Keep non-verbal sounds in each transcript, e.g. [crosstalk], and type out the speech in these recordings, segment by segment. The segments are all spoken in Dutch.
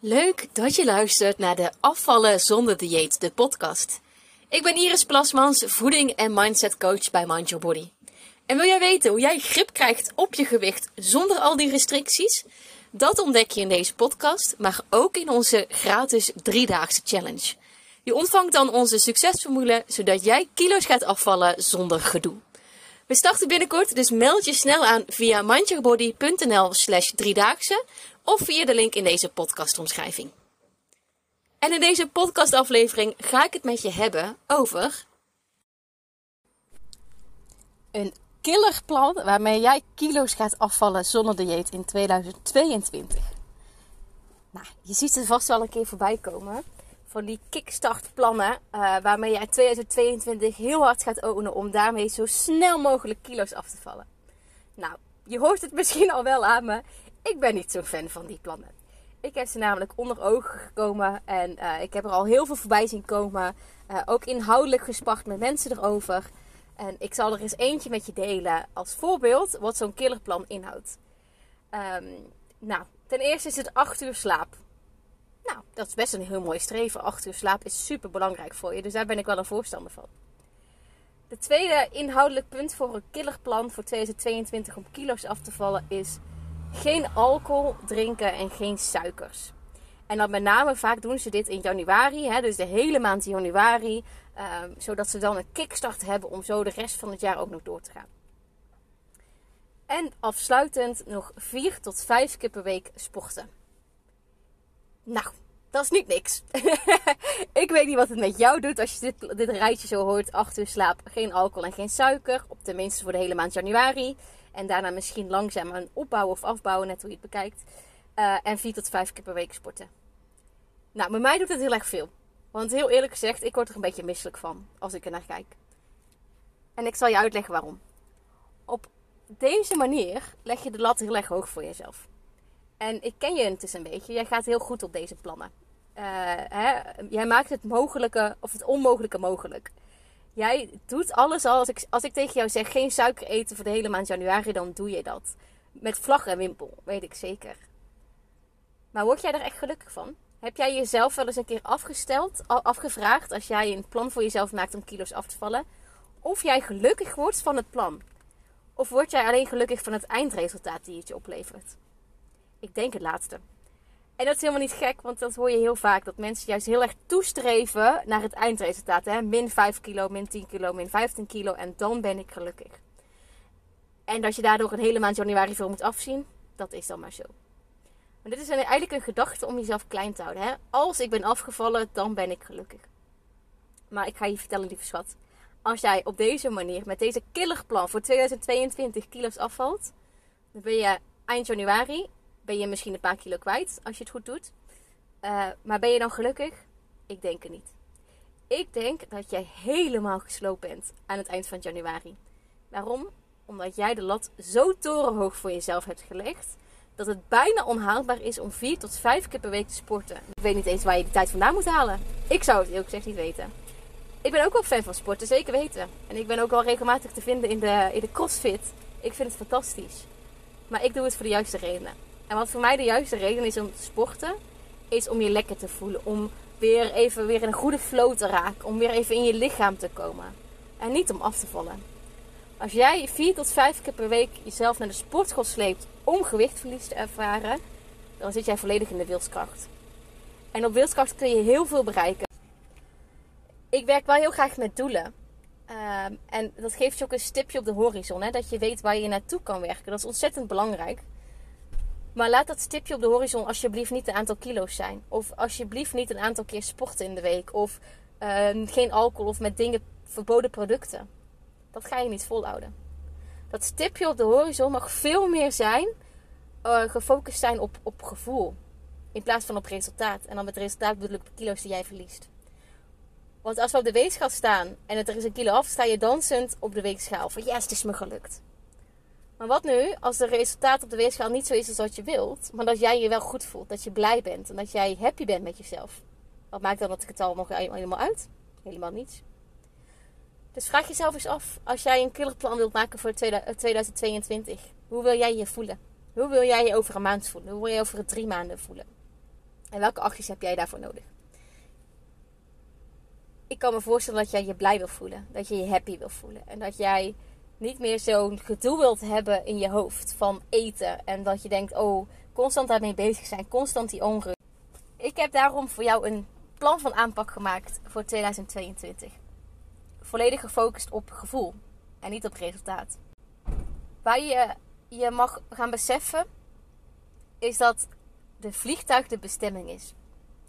Leuk dat je luistert naar de Afvallen zonder dieet, de podcast. Ik ben Iris Plasmans, voeding- en mindset coach bij Mind Your Body. En wil jij weten hoe jij grip krijgt op je gewicht zonder al die restricties? Dat ontdek je in deze podcast, maar ook in onze gratis driedaagse challenge. Je ontvangt dan onze succesformule, zodat jij kilo's gaat afvallen zonder gedoe. We starten binnenkort, dus meld je snel aan via mindyourbody.nl slash driedaagse of via de link in deze podcastomschrijving. En in deze podcastaflevering ga ik het met je hebben over een killerplan waarmee jij kilo's gaat afvallen zonder dieet in 2022. Nou, je ziet het vast wel een keer voorbij komen. Van die kickstart-plannen uh, waarmee jij 2022 heel hard gaat ownen om daarmee zo snel mogelijk kilo's af te vallen. Nou, je hoort het misschien al wel aan me. Ik ben niet zo'n fan van die plannen. Ik heb ze namelijk onder ogen gekomen en uh, ik heb er al heel veel voorbij zien komen. Uh, ook inhoudelijk gespart met mensen erover. En ik zal er eens eentje met je delen als voorbeeld wat zo'n killerplan inhoudt. Um, nou, ten eerste is het 8 uur slaap. Nou, dat is best een heel mooi streven. 8 uur slaap is super belangrijk voor je, dus daar ben ik wel een voorstander van. De tweede inhoudelijk punt voor een killerplan voor 2022 om kilo's af te vallen is geen alcohol drinken en geen suikers. En dan met name vaak doen ze dit in januari, hè, dus de hele maand januari, uh, zodat ze dan een kickstart hebben om zo de rest van het jaar ook nog door te gaan. En afsluitend nog 4 tot 5 keer per week sporten. Nou, dat is niet niks. [laughs] ik weet niet wat het met jou doet als je dit, dit rijtje zo hoort. 8 uur slaap, geen alcohol en geen suiker. Op tenminste voor de hele maand januari. En daarna misschien langzaam een opbouwen of afbouwen, net hoe je het bekijkt. Uh, en 4 tot 5 keer per week sporten. Nou, bij mij doet het heel erg veel. Want heel eerlijk gezegd, ik word er een beetje misselijk van als ik er naar kijk. En ik zal je uitleggen waarom. Op deze manier leg je de lat heel erg hoog voor jezelf. En ik ken je intussen een beetje. Jij gaat heel goed op deze plannen. Uh, hè? Jij maakt het mogelijke of het onmogelijke mogelijk. Jij doet alles al. Als ik, als ik tegen jou zeg geen suiker eten voor de hele maand januari, dan doe je dat. Met vlag en wimpel, weet ik zeker. Maar word jij er echt gelukkig van? Heb jij jezelf wel eens een keer afgesteld, afgevraagd, als jij een plan voor jezelf maakt om kilo's af te vallen, of jij gelukkig wordt van het plan? Of word jij alleen gelukkig van het eindresultaat die het je oplevert? Ik denk het laatste. En dat is helemaal niet gek, want dat hoor je heel vaak. Dat mensen juist heel erg toestreven naar het eindresultaat. Hè? Min 5 kilo, min 10 kilo, min 15 kilo. En dan ben ik gelukkig. En dat je daardoor een hele maand januari veel moet afzien, dat is dan maar zo. Maar dit is eigenlijk een gedachte om jezelf klein te houden. Hè? Als ik ben afgevallen, dan ben ik gelukkig. Maar ik ga je vertellen, lieve schat. Als jij op deze manier, met deze killerplan voor 2022 kilo's afvalt, dan ben je eind januari ben je misschien een paar kilo kwijt als je het goed doet. Uh, maar ben je dan gelukkig? Ik denk het niet. Ik denk dat jij helemaal gesloopt bent aan het eind van januari. Waarom? Omdat jij de lat zo torenhoog voor jezelf hebt gelegd. Dat het bijna onhaalbaar is om 4 tot 5 keer per week te sporten. Ik weet niet eens waar je die tijd vandaan moet halen. Ik zou het eerlijk gezegd niet weten. Ik ben ook wel fan van sporten, zeker weten. En ik ben ook wel regelmatig te vinden in de, in de crossfit. Ik vind het fantastisch. Maar ik doe het voor de juiste redenen. En wat voor mij de juiste reden is om te sporten, is om je lekker te voelen. Om weer even weer in een goede flow te raken. Om weer even in je lichaam te komen. En niet om af te vallen. Als jij vier tot vijf keer per week jezelf naar de sportschool sleept om gewichtverlies te ervaren, dan zit jij volledig in de wilskracht. En op wilskracht kun je heel veel bereiken. Ik werk wel heel graag met doelen. Um, en dat geeft je ook een stipje op de horizon. Hè? Dat je weet waar je naartoe kan werken. Dat is ontzettend belangrijk. Maar laat dat stipje op de horizon alsjeblieft niet een aantal kilo's zijn. Of alsjeblieft niet een aantal keer sporten in de week. Of uh, geen alcohol of met dingen verboden producten. Dat ga je niet volhouden. Dat stipje op de horizon mag veel meer zijn. Uh, gefocust zijn op, op gevoel. In plaats van op resultaat. En dan met resultaat bedoel ik de kilo's die jij verliest. Want als we op de weegschaal staan en het er is een kilo af, sta je dansend op de weegschaal. Van yes, het is me gelukt. Maar wat nu als de resultaat op de weegschaal niet zo is als wat je wilt, maar dat jij je wel goed voelt, dat je blij bent en dat jij happy bent met jezelf? Wat maakt dan dat getal nog helemaal uit? Helemaal niets. Dus vraag jezelf eens af, als jij een killerplan wilt maken voor 2022, hoe wil jij je voelen? Hoe wil jij je over een maand voelen? Hoe wil je je over drie maanden voelen? En welke acties heb jij daarvoor nodig? Ik kan me voorstellen dat jij je blij wil voelen. Dat je je happy wil voelen. En dat jij niet meer zo'n gedoe wilt hebben in je hoofd van eten. En dat je denkt, oh, constant daarmee bezig zijn. Constant die onrust. Ik heb daarom voor jou een plan van aanpak gemaakt voor 2022. Volledig gefocust op gevoel en niet op resultaat. Waar je je mag gaan beseffen is dat de vliegtuig de bestemming is.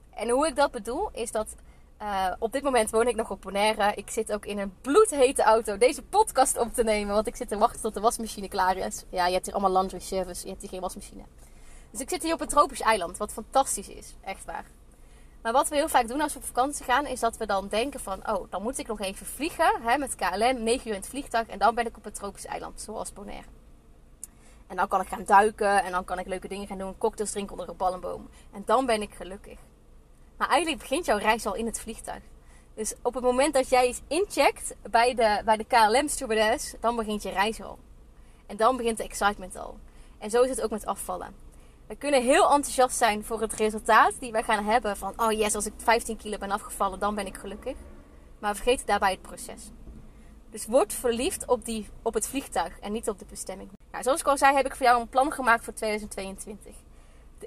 En hoe ik dat bedoel is dat uh, op dit moment woon ik nog op Bonaire. Ik zit ook in een bloedhete auto deze podcast op te nemen. Want ik zit te wachten tot de wasmachine klaar is. Ja, je hebt hier allemaal laundry service. Je hebt hier geen wasmachine. Dus ik zit hier op een tropisch eiland. Wat fantastisch is. Echt waar. Maar wat we heel vaak doen als we op vakantie gaan, is dat we dan denken van, oh, dan moet ik nog even vliegen hè, met KLM, 9 uur in het vliegtuig en dan ben ik op een tropisch eiland, zoals Bonaire. En dan kan ik gaan duiken en dan kan ik leuke dingen gaan doen, cocktails drinken onder een palmboom. En dan ben ik gelukkig. Maar eigenlijk begint jouw reis al in het vliegtuig. Dus op het moment dat jij iets incheckt bij de, bij de KLM stewardess, dan begint je reis al. En dan begint de excitement al. En zo is het ook met afvallen. We kunnen heel enthousiast zijn voor het resultaat die we gaan hebben. Van, oh yes, als ik 15 kilo ben afgevallen, dan ben ik gelukkig. Maar vergeet daarbij het proces. Dus word verliefd op, die, op het vliegtuig en niet op de bestemming. Nou, zoals ik al zei, heb ik voor jou een plan gemaakt voor 2022.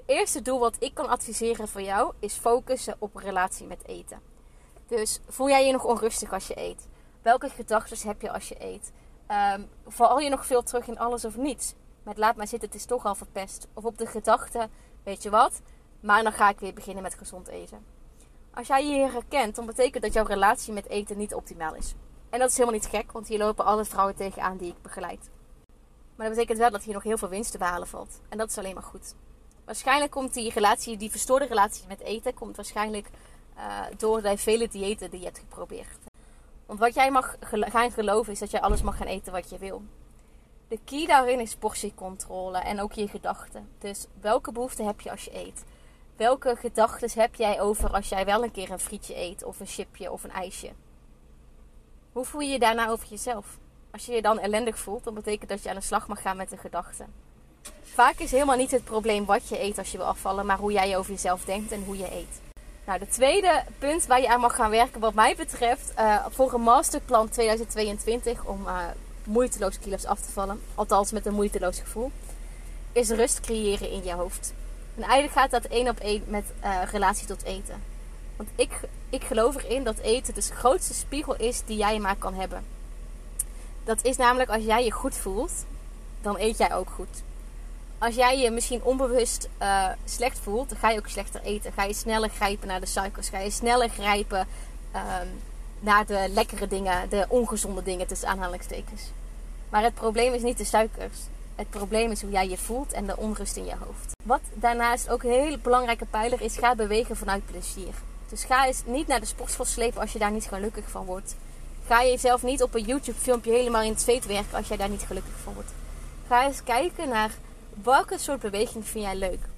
Eerste doel wat ik kan adviseren voor jou is focussen op relatie met eten. Dus voel jij je nog onrustig als je eet? Welke gedachten heb je als je eet? Um, val je nog veel terug in alles of niets? Met laat maar zitten, het is toch al verpest. Of op de gedachte, weet je wat? Maar dan ga ik weer beginnen met gezond eten. Als jij je hier herkent, dan betekent dat jouw relatie met eten niet optimaal is. En dat is helemaal niet gek, want hier lopen alle vrouwen tegenaan die ik begeleid. Maar dat betekent wel dat hier nog heel veel winst te behalen valt. En dat is alleen maar goed. Waarschijnlijk komt die relatie, die verstoorde relatie met eten, komt waarschijnlijk uh, door de vele diëten die je hebt geprobeerd. Want wat jij mag gaan geloven is dat jij alles mag gaan eten wat je wil. De key daarin is portiecontrole en ook je gedachten. Dus welke behoeften heb je als je eet? Welke gedachten heb jij over als jij wel een keer een frietje eet of een chipje of een ijsje? Hoe voel je je daarna over jezelf? Als je je dan ellendig voelt, dan betekent dat je aan de slag mag gaan met de gedachten. Vaak is helemaal niet het probleem wat je eet als je wil afvallen, maar hoe jij over jezelf denkt en hoe je eet. Nou, de tweede punt waar je aan mag gaan werken, wat mij betreft, uh, voor een masterplan 2022 om uh, moeiteloos kilo's af te vallen, althans met een moeiteloos gevoel, is rust creëren in je hoofd. En eigenlijk gaat dat één op één met uh, relatie tot eten. Want ik, ik geloof erin dat eten de grootste spiegel is die jij maar kan hebben. Dat is namelijk als jij je goed voelt, dan eet jij ook goed. Als jij je misschien onbewust uh, slecht voelt, dan ga je ook slechter eten. Ga je sneller grijpen naar de suikers. Ga je sneller grijpen um, naar de lekkere dingen, de ongezonde dingen tussen aanhalingstekens. Maar het probleem is niet de suikers. Het probleem is hoe jij je voelt en de onrust in je hoofd. Wat daarnaast ook een hele belangrijke pijler is, ga bewegen vanuit plezier. Dus ga eens niet naar de sportschool slepen als je daar niet gelukkig van wordt. Ga jezelf niet op een YouTube filmpje helemaal in het zweet werken als jij daar niet gelukkig van wordt. Ga eens kijken naar welke soort beweging vind jij leuk.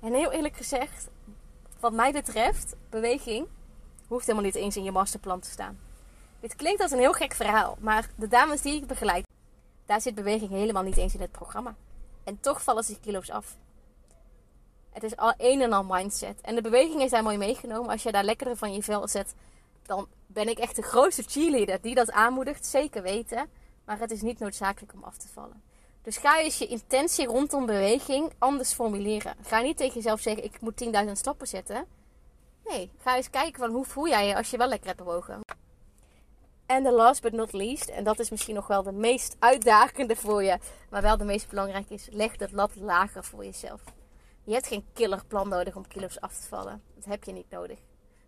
En heel eerlijk gezegd, wat mij betreft, beweging hoeft helemaal niet eens in je masterplan te staan. Dit klinkt als een heel gek verhaal, maar de dames die ik begeleid, daar zit beweging helemaal niet eens in het programma. En toch vallen ze kilo's af. Het is al een en al mindset. En de beweging is mooi meegenomen. Als je daar lekkerder van je vel zet, dan ben ik echt de grootste cheerleader die dat aanmoedigt. Zeker weten. Maar het is niet noodzakelijk om af te vallen. Dus ga eens je intentie rondom beweging anders formuleren. Ga niet tegen jezelf zeggen: ik moet 10.000 stappen zetten. Nee, ga eens kijken van hoe voel jij je als je wel lekker hebt bewogen. En de last but not least, en dat is misschien nog wel de meest uitdagende voor je, maar wel de meest belangrijke is, leg dat lat lager voor jezelf. Je hebt geen killerplan nodig om kilo's af te vallen. Dat heb je niet nodig.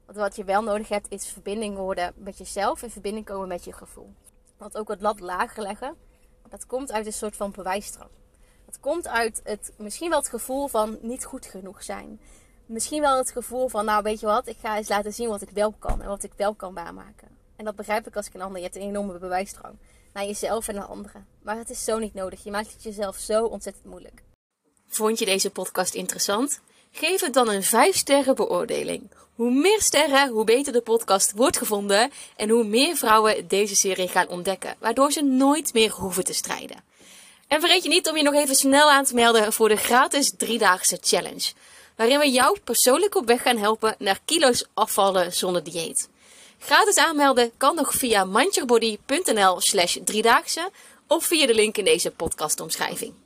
Want wat je wel nodig hebt, is verbinding worden met jezelf en verbinding komen met je gevoel. Want ook het lat lager leggen, dat komt uit een soort van bewijsdrang. Dat komt uit het, misschien wel het gevoel van niet goed genoeg zijn. Misschien wel het gevoel van, nou weet je wat, ik ga eens laten zien wat ik wel kan en wat ik wel kan waarmaken. En dat begrijp ik als ik een ander. Je hebt een enorme bewijsdrang naar jezelf en naar anderen. Maar het is zo niet nodig. Je maakt het jezelf zo ontzettend moeilijk. Vond je deze podcast interessant? Geef het dan een 5 sterren beoordeling. Hoe meer sterren, hoe beter de podcast wordt gevonden en hoe meer vrouwen deze serie gaan ontdekken, waardoor ze nooit meer hoeven te strijden. En vergeet je niet om je nog even snel aan te melden voor de gratis driedaagse challenge. waarin we jou persoonlijk op weg gaan helpen naar kilo's afvallen zonder dieet. Gratis aanmelden kan nog via mindyourbody.nl slash driedaagse of via de link in deze podcastomschrijving.